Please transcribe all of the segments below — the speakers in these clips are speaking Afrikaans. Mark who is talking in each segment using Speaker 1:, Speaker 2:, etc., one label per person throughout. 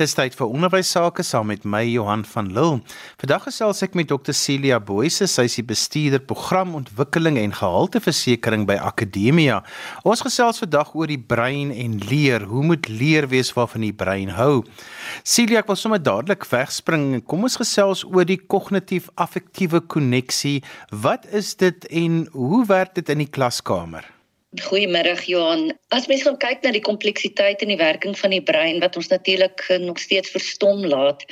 Speaker 1: Dis tyd vir onderwys sake saam met my Johan van Lille. Vandag gesels ek met Dr Celia Boyse, sy is die bestuurder programontwikkeling en gehalteversekering by Akademia. Ons gesels vandag oor die brein en leer. Hoe moet leer wees waarvan die brein hou? Celia, ek wil sommer dadelik wegspring. Kom ons gesels oor die kognitief-affektiewe koneksie. Wat is dit en hoe werk dit in die klaskamer?
Speaker 2: Goeiemiddag Johan. As mens gaan kyk na die kompleksiteit in die werking van die brein wat ons natuurlik eh, nog steeds verstom laat,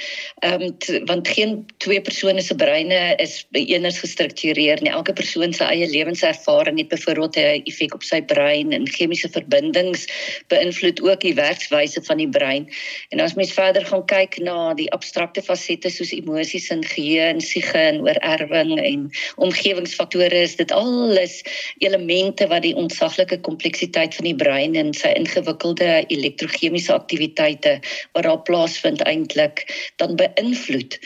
Speaker 2: ehm um, want geen twee persone se breine is eenders gestruktureer nie. Elke persoon se eie lewenservaring het byvoorbeeld 'n effek op sy brein en chemiese verbindings beïnvloed ook die werkswyse van die brein. En as mens verder gaan kyk na die abstrakte fasette soos emosies en geheue, siege en oorerwing en omgewingsfaktore, is dit alles elemente wat die ons onsaglike kompleksiteit van die brein en sy ingewikkelde elektrochemiese aktiwiteite wat daar plaasvind eintlik dan beïnvloed.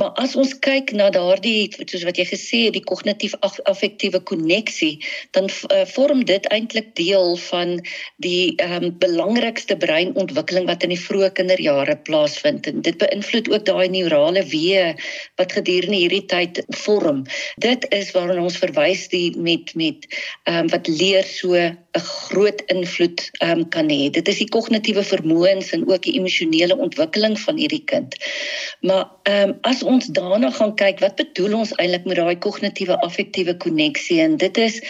Speaker 2: Maar as ons kyk na daardie soos wat jy gesê het die kognitief-affektiewe koneksie, dan uh, vorm dit eintlik deel van die ehm um, belangrikste breinontwikkeling wat in die vroeë kinderjare plaasvind en dit beïnvloed ook daai neurale weë wat gedurende hierdie tyd vorm. Dit is waarna ons verwys die met met ehm um, wat leer so 'n groot invloed um, kan hê. Dit is die kognitiewe vermoëns en ook die emosionele ontwikkeling van hierdie kind. Maar ehm um, as ons daarna gaan kyk, wat bedoel ons eintlik met daai kognitiewe affektiewe koneksie? En dit is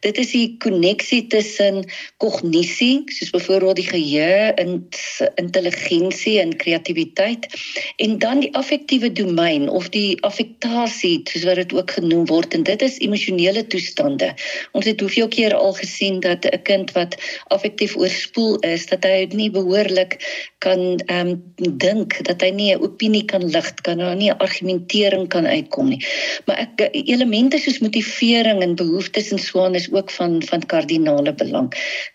Speaker 2: dit is die koneksie tussen kognisie, soos byvoorbeeld die geheue, in intelligensie en kreatiwiteit en dan die affektiewe domein of die affektasie, soos wat dit ook genoem word en dit is emosionele toestande. Ons het hoeveel keer al gesien dat 'n kind wat affektief oorspoel is, dat hy nie behoorlik kan ehm um, dink, dat hy nie 'n opinie kan lig, kan daar nie 'n argumentering kan uitkom nie. Maar ek elemente soos motivering en behoeftes en so aan is ook van van kardinale belang.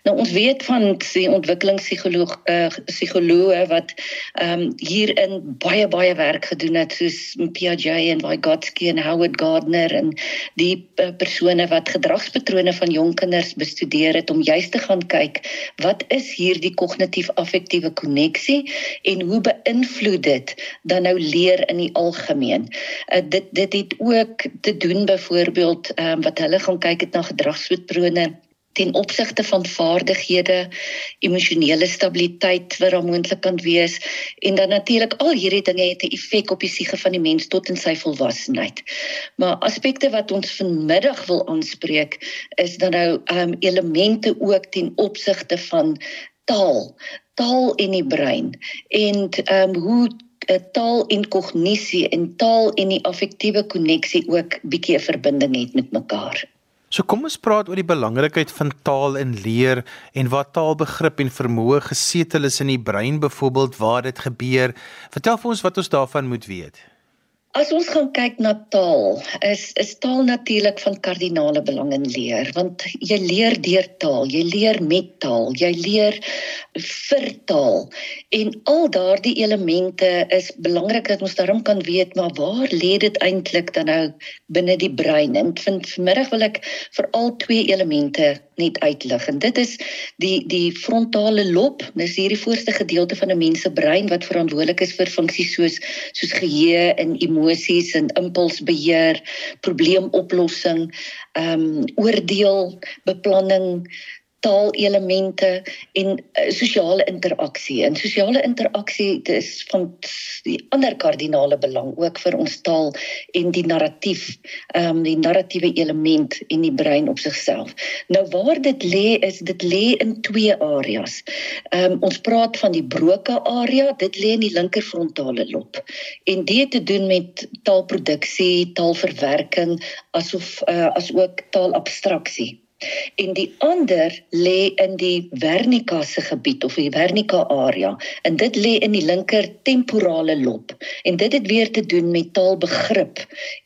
Speaker 2: Nou ons weet van die ontwikkelingspsigoloog eh uh, psigoloë wat ehm um, hierin baie baie werk gedoen het soos Piaget en Vygotsky en Howard Gardner en die uh, persone wat gedragspatrone van jong kinders bestudeer het om juist te gaan kyk wat is hierdie kognitief-affektiewe koneksie en hoe beïnvloed dit dan nou leer in die algemeen. Uh, dit dit het ook te doen byvoorbeeld um, wat hulle gaan kyk het na gedragspatrone ten opsigte van vaardighede, emosionele stabiliteit wat daar moontlik kan wees en dan natuurlik al hierdie dinge het 'n effek op die siege van die mens tot in sy volwassenheid. Maar aspekte wat ons vanmiddag wil aanspreek is dan nou um, elemente ook ten opsigte van taal, taal in die brein en ehm um, hoe taal en kognisie en taal en die affektiewe koneksie ook bietjie 'n verbinding het met mekaar.
Speaker 1: So kom ons praat oor die belangrikheid van taal en leer en wat taalbegrip en vermoë gesetel is in die brein byvoorbeeld waar dit gebeur. Vertel vir ons wat ons daarvan moet weet.
Speaker 2: As ons gaan kyk na taal, is is taal natuurlik van kardinale belang in leer, want jy leer deur taal, jy leer met taal, jy leer vir taal. En al daardie elemente is belangrik dat ons daarom kan weet, maar waar lê dit eintlik dan nou binne die brein? En vind vanmiddag wil ek veral twee elemente net uitlig. En dit is die die frontale lob dis hierdie voorste gedeelte van 'n mens se brein wat verantwoordelik is vir funksies soos soos geheue en emosies en impulsbeheer probleemoplossing ehm um, oordeel beplanning taalelemente en uh, sosiale interaksie. En sosiale interaksie is van die ander kardinale belang ook vir ons taal en die narratief, ehm um, die narratiewe element in die brein op sigself. Nou waar dit lê is dit lê in twee areas. Ehm um, ons praat van die broke area, dit lê in die linker frontale lob. En dit het te doen met taalproduksie, taalverwerking asof uh, as ook taalabstraksie. En die ander lê in die Wernicke se gebied of die Wernicke area en dit lê in die linker temporale lob en dit het weer te doen met taalbegrip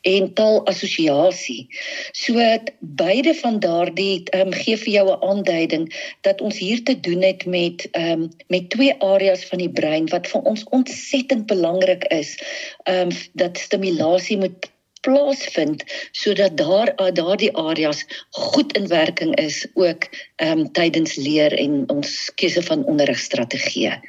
Speaker 2: en taalassosiasie. So beide van daardie um, gee vir jou 'n aanduiding dat ons hier te doen het met um, met twee areas van die brein wat vir ons ontsettend belangrik is. Um, dat stimulasie moet plaasvind sodat daar uh, daardie areas goed in werking is ook um, tydens leer en ons keuse van onderrigstrategieë.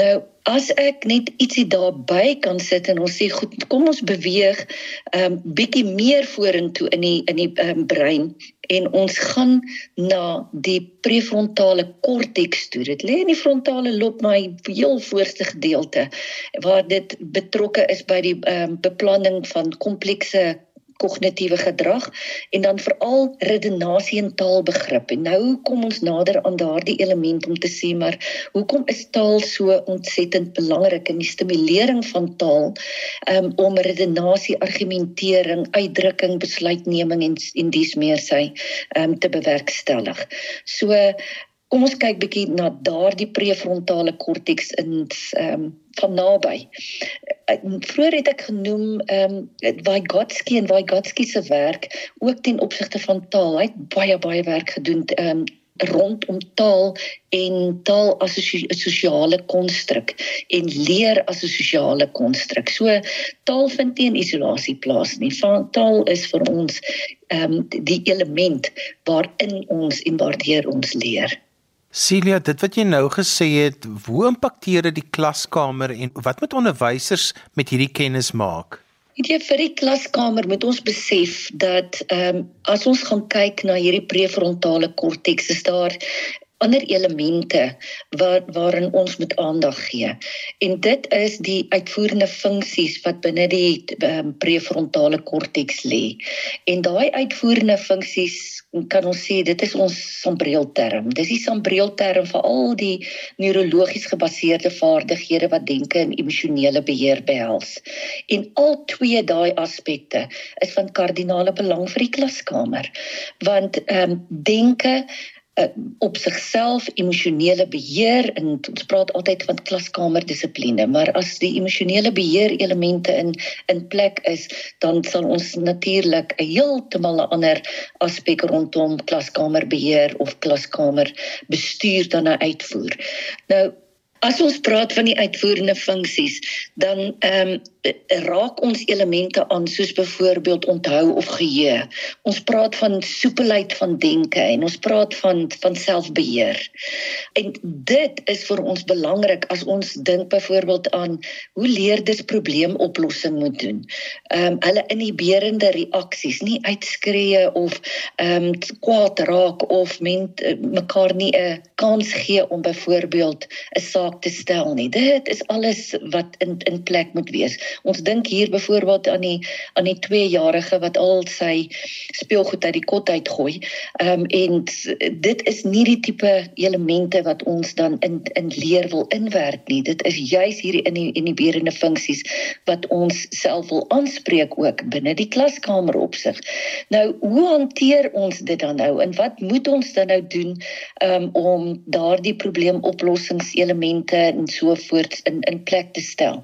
Speaker 2: Nou, as ek net ietsie daarby kan sit en ons sê goed, kom ons beweeg 'n um, bietjie meer vorentoe in die in die um, brein en ons gaan na die prefrontale korteks toe. Dit lê in die frontale lob, maar heel voorste gedeelte waar dit betrokke is by die um, beplanning van komplekse kognitiewe gedrag en dan veral redenasie en taalbegrip. En nou kom ons nader aan daardie element om te sê maar hoekom is taal so ontsettend belangrik in die stimulering van taal um, om redenasie, argumentering, uitdrukking, besluitneming en en dies meer sy um, te bewerkstellig. So kom ons kyk bietjie na daardie prefrontale korteks in ehm um, van naby. Eh, vroeger het ek genoem ehm um, Vygotsky en Vygotsky se werk ook ten opsigte van taal. Hy het baie baie werk gedoen ehm um, rondom taal en taal as 'n sosiale konstruk en leer as 'n sosiale konstruk. So taal vind nie in isolasie plaas nie. Taal is vir ons ehm um, die element waarin ons en waardeur ons leer.
Speaker 1: Celia, dit wat jy nou gesê het, hoe impakteer dit die klaskamer en wat moet onderwysers met hierdie kennis maak?
Speaker 2: Ek dink vir die klaskamer moet ons besef dat ehm um, as ons gaan kyk na hierdie prefrontale korteks, is daar ander elemente wat waarin ons moet aandag gee. En dit is die uitvoerende funksies wat binne die um, prefrontale korteks lê. En daai uitvoerende funksies kan ons sê dit is ons sambreelterm. Dis die sambreelterm vir al die neurologies gebaseerde vaardighede wat denke en emosionele beheer behels. En al twee daai aspekte is van kardinale belang vir die klaskamer. Want ehm um, denke op sigself emosionele beheer en ons praat altyd van klaskamer dissipline maar as die emosionele beheer elemente in in plek is dan sal ons natuurlik 'n heeltemal ander aspek rondom klaskamer beheer of klaskamer bestuur dan uitvoer. Nou As ons praat van die uitvoerende funksies, dan ehm um, raak ons elemente aan soos byvoorbeeld onthou of geheue. Ons praat van soepelheid van denke en ons praat van van selfbeheer. En dit is vir ons belangrik as ons dink byvoorbeeld aan hoe leerders probleemoplossing moet doen. Ehm um, hulle inhiberende reaksies, nie uitskree of ehm um, kwaad raak of ment mekaar nie 'n kans gee om byvoorbeeld 'n saak saak te stel nie. Dit is alles wat in in plek moet wees. Ons dink hier byvoorbeeld aan die aan die 2-jarige wat al sy speelgoed uit die kot uitgooi. Ehm um, en dit is nie die tipe elemente wat ons dan in in leer wil inwerk nie. Dit is juis hierdie in die in die berende funksies wat ons self wil aanspreek ook binne die klaskamer opsig. Nou, hoe hanteer ons dit dan nou en wat moet ons dan nou doen um, om daardie probleemoplossingselemente instrumente en so voort in in plek te stel.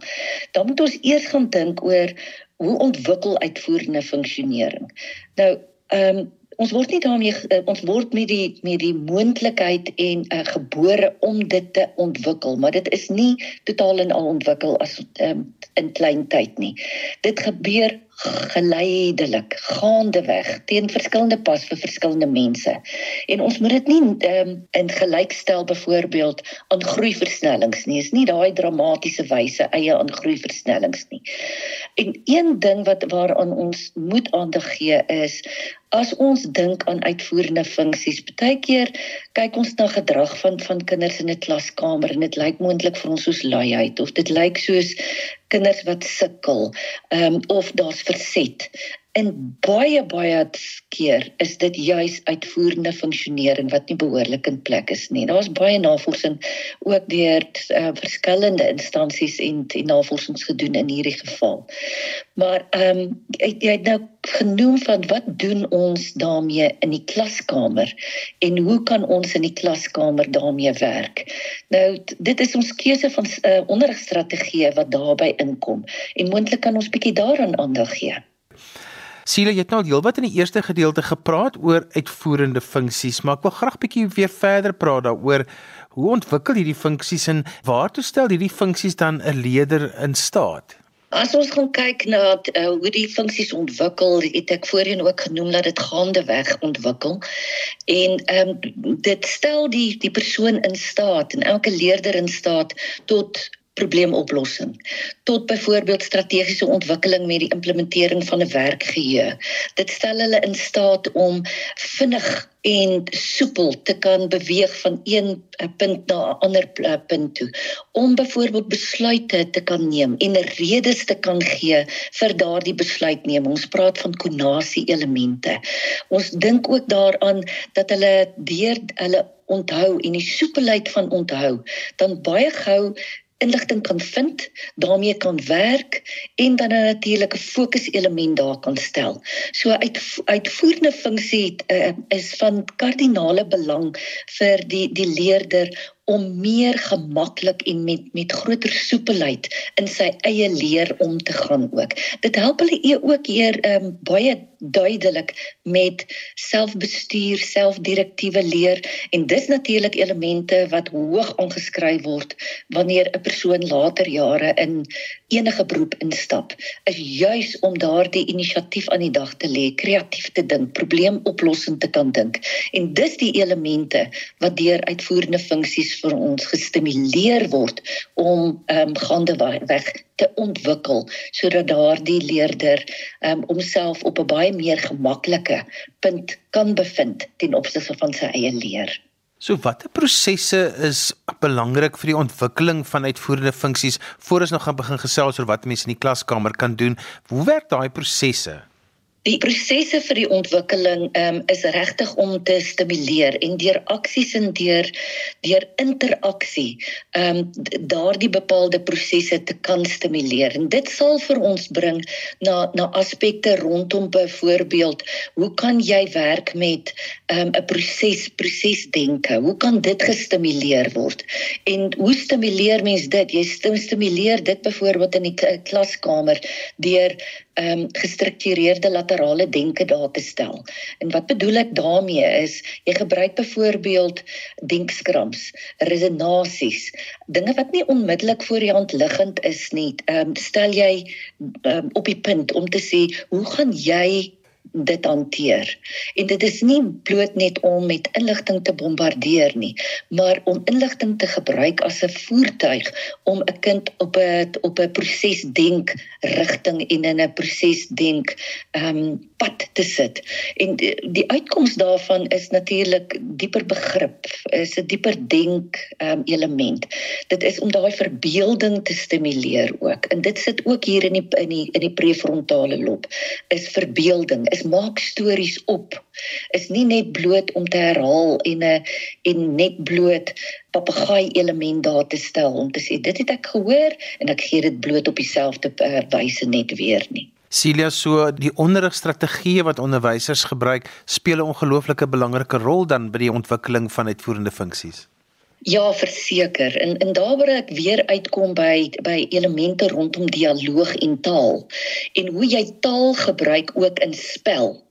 Speaker 2: Dan moet ons eers gaan dink oor hoe ontwikkel uitvoerende funksionering. Nou, ehm um, ons word nie daarmee uh, ons word met die met die moontlikheid en uh, gebore om dit te ontwikkel, maar dit is nie totaal en al ontwikkel as um, in klein tyd nie. Dit gebeur geleidelik gaandeweg teen verskillende pas vir verskillende mense. En ons moet dit nie um, in gelykstel byvoorbeeld aan groeiversnellings nie. Is nie daai dramatiese wyse eie aan groeiversnellings nie. En een ding wat waaraan ons moet aandag gee is as ons dink aan uitvoerende funksies, baie keer kyk ons na gedrag van van kinders in 'n klaskamer en dit lyk moontlik vir ons soos luiheid of dit lyk soos kinders wat sukkel, ehm um, of daar's verset. En baie baie keer is dit juis uitvoerende funksionering wat nie behoorlik in plek is nie. Daar's baie navorsing ook deur uh, verskillende instansies en, en navorsings gedoen in hierdie geval. Maar ehm um, jy het nou genoem van wat doen ons daarmee in die klaskamer en hoe kan ons in die klaskamer daarmee werk? Nou dit is ons keuse van uh, onderrigstrategieë wat daarbey inkom en moontlik kan ons bietjie daaraan aandag gee.
Speaker 1: Siele, jy het nou heelwat in die eerste gedeelte gepraat oor uitvoerende funksies, maar ek wil graag bietjie weer verder praat daaroor hoe ontwikkel hierdie funksies en waartoe stel hierdie funksies dan 'n leier in staat?
Speaker 2: As ons gaan kyk na uh, hoe die funksies ontwikkel, het ek voorheen ook genoem dat dit gaande weg ontwikkel. En ehm um, dit stel die die persoon in staat en elke leerder in staat tot probleemoplossing tot byvoorbeeld strategiese ontwikkeling met die implementering van 'n werkgeheue. Dit stel hulle in staat om vinnig en soepel te kan beweeg van een eh, punt na 'n ander eh, punt toe om byvoorbeeld besluite te kan neem en redes te kan gee vir daardie besluitneming. Ons praat van konasie elemente. Ons dink ook daaraan dat hulle deur hulle onthou en die soepelheid van onthou dan baie gou inligting kan vind, daarmee kan werk en dan 'n natuurlike fokuselement daar kan stel. So uit uitvoerende funksie uh, is van kardinale belang vir die die leerder om meer gemaklik en met met groter soepelheid in sy eie leer om te gaan ook. Dit help hulle e ook hier um, baie duidelik met selfbestuur, selfdirektiewe leer en dis natuurlik elemente wat hoog aangeskryf word wanneer 'n persoon later jare in enige beroep instap. Is juis om daardie inisiatief aan die dag te lê, kreatief te dink, probleemoplossing te kan dink. En dis die elemente wat deur uitvoerende funksies vir ons gestimuleer word om ehm um, gaande weg te ontwikkel sodat daardie leerder ehm um, homself op 'n baie meer gemaklike punt kan bevind ten opsigte van sy eie leer.
Speaker 1: So watter prosesse is belangrik vir die ontwikkeling van uitvoerende funksies voor ons nog gaan begin gesels oor wat mense in die klaskamer kan doen? Hoe werk daai prosesse?
Speaker 2: Die prosesse vir die ontwikkeling um, is regtig om te stimuleer en deur aksies en deur deur interaksie um daardie bepaalde prosesse te kan stimuleer. En dit sal vir ons bring na na aspekte rondom byvoorbeeld hoe kan jy werk met um 'n proses prosesdenke? Hoe kan dit gestimuleer word? En hoe stimuleer mens dit? Jy stimuleer dit byvoorbeeld in die klaskamer deur ehm um, gestruktureerde laterale denke daar te stel. En wat bedoel ek daarmee is jy gebruik byvoorbeeld denkskrams, resonansies, dinge wat nie onmiddellik voor die hand liggend is nie. Ehm um, stel jy um, op die punt om te sê hoe gaan jy dit hanteer. En dit is nie bloot net om met inligting te bombardeer nie, maar om inligting te gebruik as 'n voertuig om 'n kind op 'n op 'n proses denk rigting en in 'n proses denk ehm um, pad te sit. En die, die uitkoms daarvan is natuurlik dieper begrip, is 'n dieper denk um, element. Dit is om daai verbeelding te stimuleer ook. En dit sit ook hier in die in die in die prefrontale lob. Is verbeelding, is maak stories op. Is nie net bloot om te herhaal en 'n en net bloot papegaai element daar te stel om te sê dit het ek gehoor en ek gee dit bloot op dieselfde uh, wyse net weer nie.
Speaker 1: Celia so die onderrigstrategieë wat onderwysers gebruik speel 'n ongelooflike belangrike rol dan by die ontwikkeling van uitvoerende funksies.
Speaker 2: Ja, verseker. En en daar wil ek weer uitkom by by elemente rondom dialoog en taal en hoe jy taal gebruik ook in spel.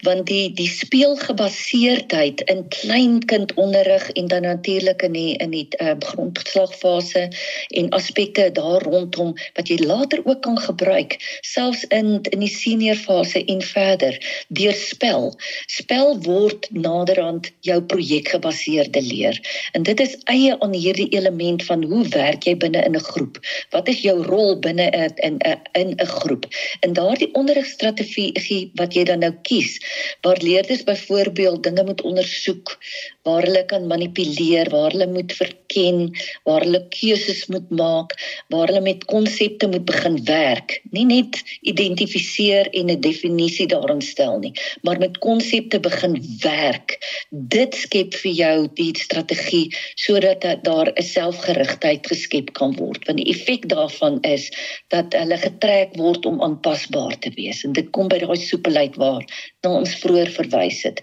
Speaker 2: Want die die speelgebaseerdheid in kleinkindonderrig en dan natuurlik in die in die uh, grondslagfase en aspekte daar rondom wat jy later ook kan gebruik selfs in in die seniorfase en verder deur spel. Spel word naderhand jou projekgebaseerde leer. En dit is eie aan hierdie element van hoe werk jy binne in 'n groep? Wat is jou rol binne in in 'n 'n groep? En daardie onderrigstrategie wat jy dan nou kies waar leerders byvoorbeeld dinge moet ondersoek waar hulle kan manipuleer waar hulle moet verken waar hulle keuses moet maak waar hulle met konsepte moet begin werk. Nie net identifiseer en 'n definisie daarin stel nie maar met konsepte begin werk. Dit skep vir jou die strategie sodat daar 'n selfgerigtheid geskep kan word want die effek daarvan is dat hulle getrek word om aanpasbaar te wees. En dit kom by daai soepelheid waar na ons vroeër verwys het.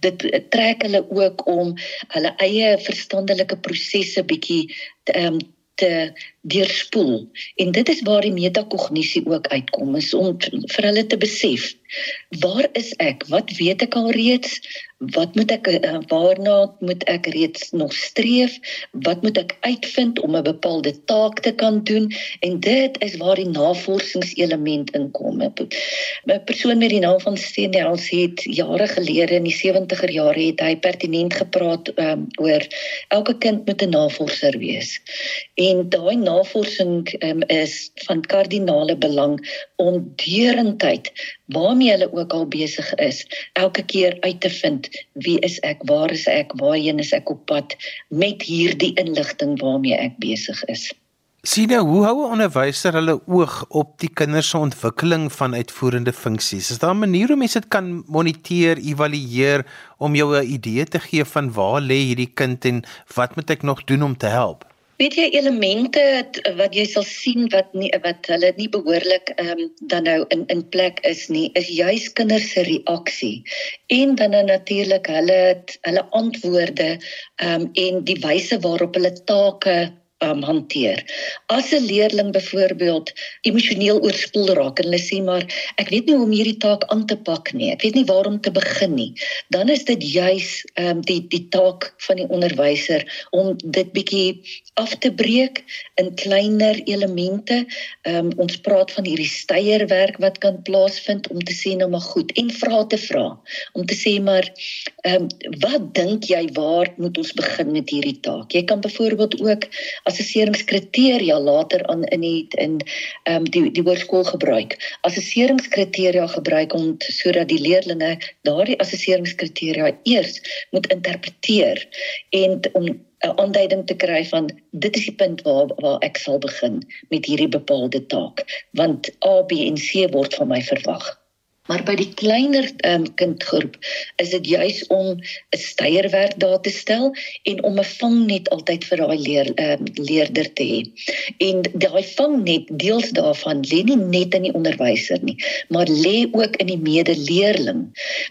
Speaker 2: Dit trek hulle ook om hulle eie verstandelike prosesse bietjie te um, te deurspoel. En dit is waar die metakognisie ook uitkom, is om vir hulle te besef Waar is ek? Wat weet ek al reeds? Wat moet ek uh, waarna moet ek reeds nog streef? Wat moet ek uitvind om 'n bepaalde taak te kan doen? En dit is waar die navorsingselement inkom. 'n Persoon met die naam van Steenels het jare gelede in die 70er jare het hy pertinent gepraat um, oor elke kind moet 'n navorser wees. En daai navorsing um, is van kardinale belang om deurentyd waarmee hulle ook al besig is, elke keer uit te vind wie is ek, waar is ek, waarheen is ek op pad met hierdie inligting waarmee ek besig is.
Speaker 1: Sien nou, hoe hou 'n onderwyser hulle oog op die kinders se ontwikkeling van uitvoerende funksies? Is daar 'n manier hoe mense dit kan moniteer, evalueer om jou 'n idee te gee van waar lê hierdie kind en wat moet ek nog doen om te help?
Speaker 2: Weet jy elemente wat jy sal sien wat nie wat hulle nie behoorlik ehm um, dan nou in in plek is nie is juis kinders se reaksie. En dan natuurlik hulle hulle antwoorde ehm um, en die wyse waarop hulle take um, hanteer. As 'n leerling byvoorbeeld emosioneel oorspoel raak en hulle sê maar ek weet nie hoe om hierdie taak aan te pak nie. Ek weet nie waar om te begin nie. Dan is dit juis um, die die taak van die onderwyser om dit bietjie af te breek in kleiner elemente. Um, ons praat van hierdie steierwerk wat kan plaasvind om te sê nou maar goed en vra te vra om te sê maar um, wat dink jy waar moet ons begin met hierdie taak? Jy kan byvoorbeeld ook assesseringskriteria later aan in die in ehm um, die die hoërskool gebruik. Assesseringskriteria gebruik om sodat die leerders daardie assesseringskriteria eers moet interpreteer en om 'n aanduiding te kry van dit is die punt waar waar ek sal begin met hierdie bepaalde taak want A B en C word van my verwag. Maar by die kleiner um, kindgroep is dit juis om 'n steierwerk daar te stel en om 'n vangnet altyd vir daai leer um, leerder te hê. En daai vangnet deels daarvan lê nie net in die onderwyser nie, maar lê ook in die medeleerling.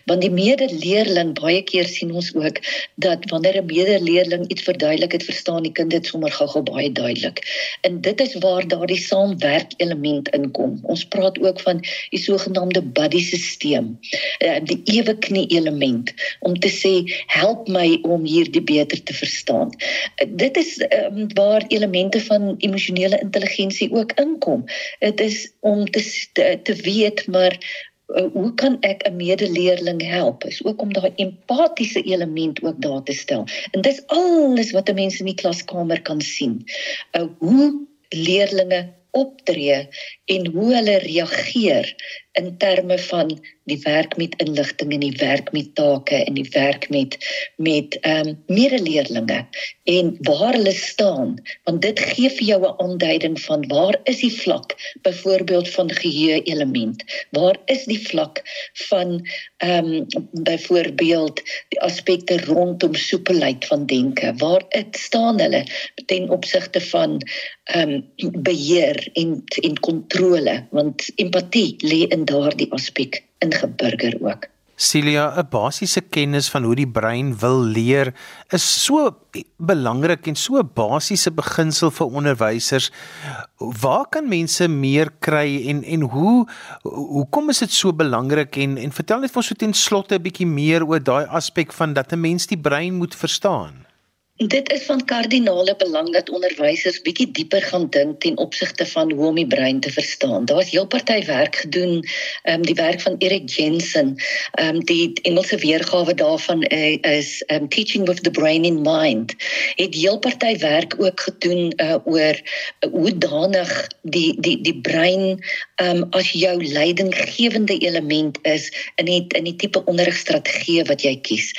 Speaker 2: Want die medeleerling baie keer sien ons ook dat wanneer 'n medeleerling iets verduidelik, het verstaan die kind dit sommer gou-gou baie duidelik. En dit is waar daardie saamwerk element inkom. Ons praat ook van die sogenaamde buddy stelsel uh, die ewe knie element om te sê help my om hierdie beter te verstaan. Uh, dit is um, waar elemente van emosionele intelligensie ook inkom. Dit is om te te, te weet maar uh, hoe kan ek 'n medeleerling help? Is ook om daai empatiese element ook daar te stel. En dis alles wat 'n mens in die klaskamer kan sien. Uh, hoe leerlinge optree en hoe hulle reageer in terme van die werk met inligting en die werk met take en die werk met met ehm um, medeleerlinge en waar hulle staan. Want dit gee vir jou 'n aanduiding van waar is die vlak byvoorbeeld van geheue element waar is die vlak van ehm um, byvoorbeeld die aspekte rondom soepelheid van denke? Waar dit staan hulle ten opsigte van ehm um, beheer en en kontrole? Want empatie lê in daardie aspek ingeburger ook.
Speaker 1: Celia, 'n basiese kennis van hoe die brein wil leer is so belangrik en so 'n basiese beginsel vir onderwysers. Waar kan mense meer kry en en hoe hoekom is dit so belangrik en en vertel net vir ons so ten slotte 'n bietjie meer oor daai aspek van dat 'n mens die brein moet verstaan?
Speaker 2: Dit is van kardinale belang dat onderwysers bietjie dieper gaan dink ten opsigte van hoe om die brein te verstaan. Daar's heel party werk gedoen, ehm um, die werk van Eric Jensen, ehm um, die Engelse weergawe daarvan uh, is um Teaching with the Brain in Mind. Het heel party werk ook gedoen uh, oor uh, hoe danig die die die brein ehm um, as jou leidinggewende element is in die in die tipe onderrigstrategie wat jy kies.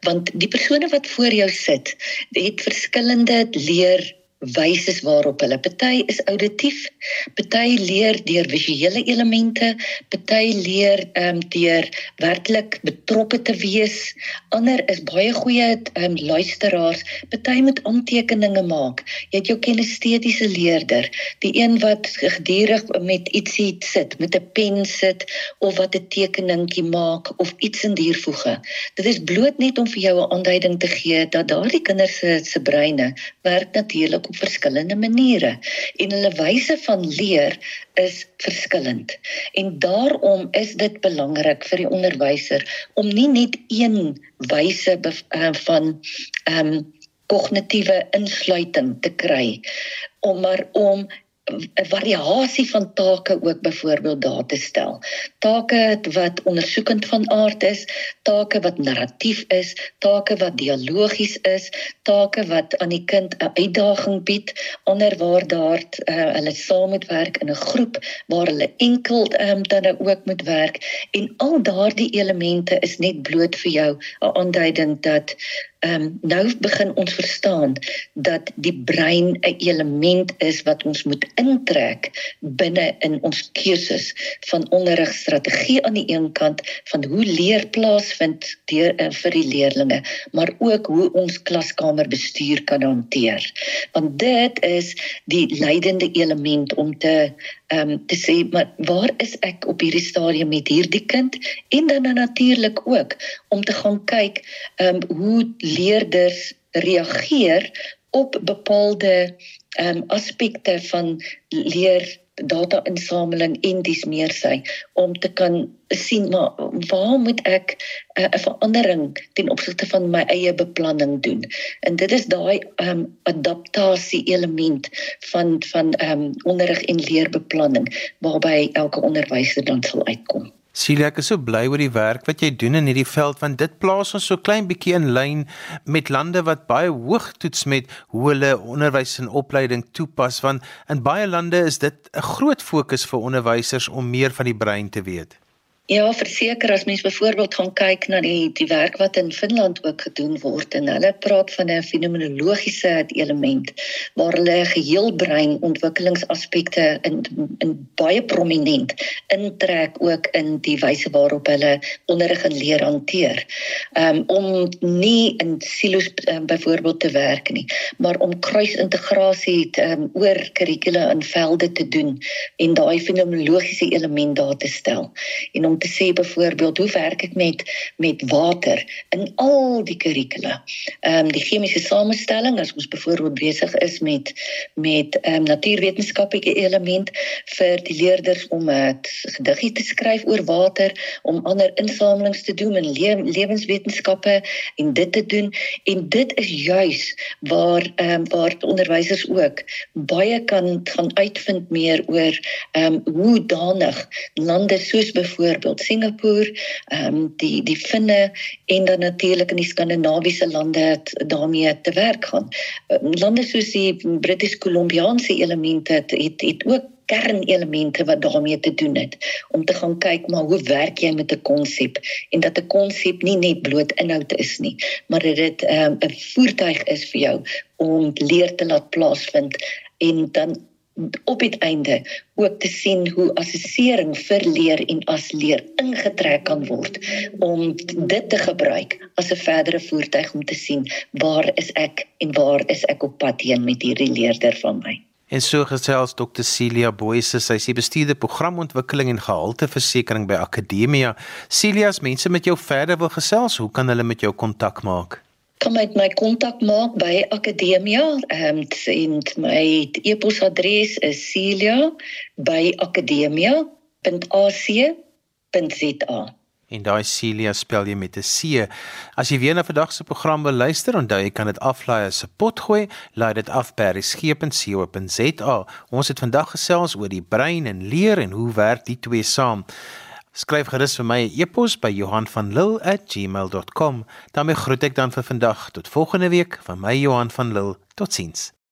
Speaker 2: Want die persone wat voor jou sit het verskillende leer wyse waarop hulle party is auditief, party leer deur visuele elemente, party leer ehm um, deur werklik betrokke te wees. Ander is baie goeie ehm um, luisteraars, party moet aantekeninge maak. Jy het jou kinestetiese leerder, die een wat gedurig met ietsie sit, met 'n pen sit of wat 'n tekeningkie maak of iets in diervoege. Dit is bloot net om vir jou 'n aanduiding te gee dat daardie kinders se se breine werk natuurlik op verskillende maniere en hulle wyse van leer is verskillend. En daarom is dit belangrik vir die onderwyser om nie net een wyse uh, van ehm um, kognitiewe insluiting te kry om maar om 'n variasie van take ook byvoorbeeld daar te stel. Take wat ondersoekend van aard is, take wat narratief is, take wat dialogies is, take wat aan die kind 'n uitdaging bied, ander waar daar uh, hulle saam moet werk in 'n groep waar hulle enkel um, dan ook moet werk en al daardie elemente is net bloot vir jou 'n aanduiding dat Ehm um, nou begin ons verstaan dat die brein 'n element is wat ons moet intrek binne in ons keuses van onderrigstrategie aan die een kant van hoe leer plaasvind deur uh, vir die leerdlinge, maar ook hoe ons klaskamer bestuur kan hanteer. Want dit is die leidende element om te ehm um, te sê maar waar is ek op hierdie stadium met hierdie kind? En dan natuurlik ook om te gaan kyk ehm um, hoe leerders reageer op bepaalde ehm um, aspekte van leer data-insameling en dis meer sy om te kan sien maar waar moet ek 'n uh, verandering ten opsigte van my eie beplanning doen. En dit is daai um, adaptasie element van van um, onderrig en leerbeplanning waarby elke onderwyser dan sal uitkom.
Speaker 1: Celia, ek is so bly oor die werk wat jy doen in hierdie veld want dit plaas ons so klein bietjie in lyn met lande wat baie hoog toets met hoe hulle onderwys en opleiding toepas want in baie lande is dit 'n groot fokus vir onderwysers om meer van die brein te weet.
Speaker 2: Ja, verseker as mens byvoorbeeld gaan kyk na die die werk wat in Finland ook gedoen word en hulle praat van 'n fenomenologiese element waar hulle geheelbrein ontwikkelingsaspekte in in baie prominent intrek ook in die wyse waarop hulle onderrig en leer hanteer. Um om nie in silo's um, byvoorbeeld te werk nie, maar om kruisintegrasie um, oor kurrikule in velde te doen en daai fenomenologiese element daar te stel. En om te sê byvoorbeeld hoe werk ek met met water in al die kurrikula. Ehm um, die chemiese samestelling as ons byvoorbeeld besig is met met ehm um, natuurwetenskaplike element vir die leerders om 'n gediggie te skryf oor water, om ander insamelings te doen in le lewenswetenskappe en dit te doen en dit is juis waar ehm um, waar onderwysers ook baie kan gaan uitvind meer oor ehm um, hoe danig lande soos byvoorbeeld byvoorbeeld Singapore, ehm um, die die Finne en dan natuurlik in die skandinawiese lande het daarmee te werk gaan. Um, lande soos die British Columbiaanse elemente het, het het ook kernelemente wat daarmee te doen het om te gaan kyk maar hoe werk jy met 'n konsep en dat 'n konsep nie net bloot inhoud is nie maar dat dit ehm, 'n um, voertuig is vir jou om leer te laat plaasvind en dan op die einde ook te sien hoe assessering vir leer en as leer ingetrek kan word om dit te gebruik as 'n verdere voertuig om te sien waar is ek en waar is ek op pad heen met hierdie leerder van my.
Speaker 1: En so gesels Dr Celia Boyse, sy is die bestuurder programontwikkeling en gehalteversekering by Akademia. Celia, as mense met jou verder wil gesels, hoe kan hulle met jou kontak maak?
Speaker 2: Kan met my kontak maak by Akademia. Ehm um, en my e-posadres is celia@akademia.ac.za.
Speaker 1: En daai Celia spel jy met 'n C. As jy weer na vandag se program wil luister, onthou jy kan dit aflaai as 'n potgooi, laai dit af by resgep.co.za. Ons het vandag gesels oor die brein en leer en hoe werk die twee saam. Skryf gerus vir my 'n e e-pos by Johanvanlull@gmail.com. daarmee groet ek dan vir vandag tot volgende week van my Johan van Lill. Totsiens.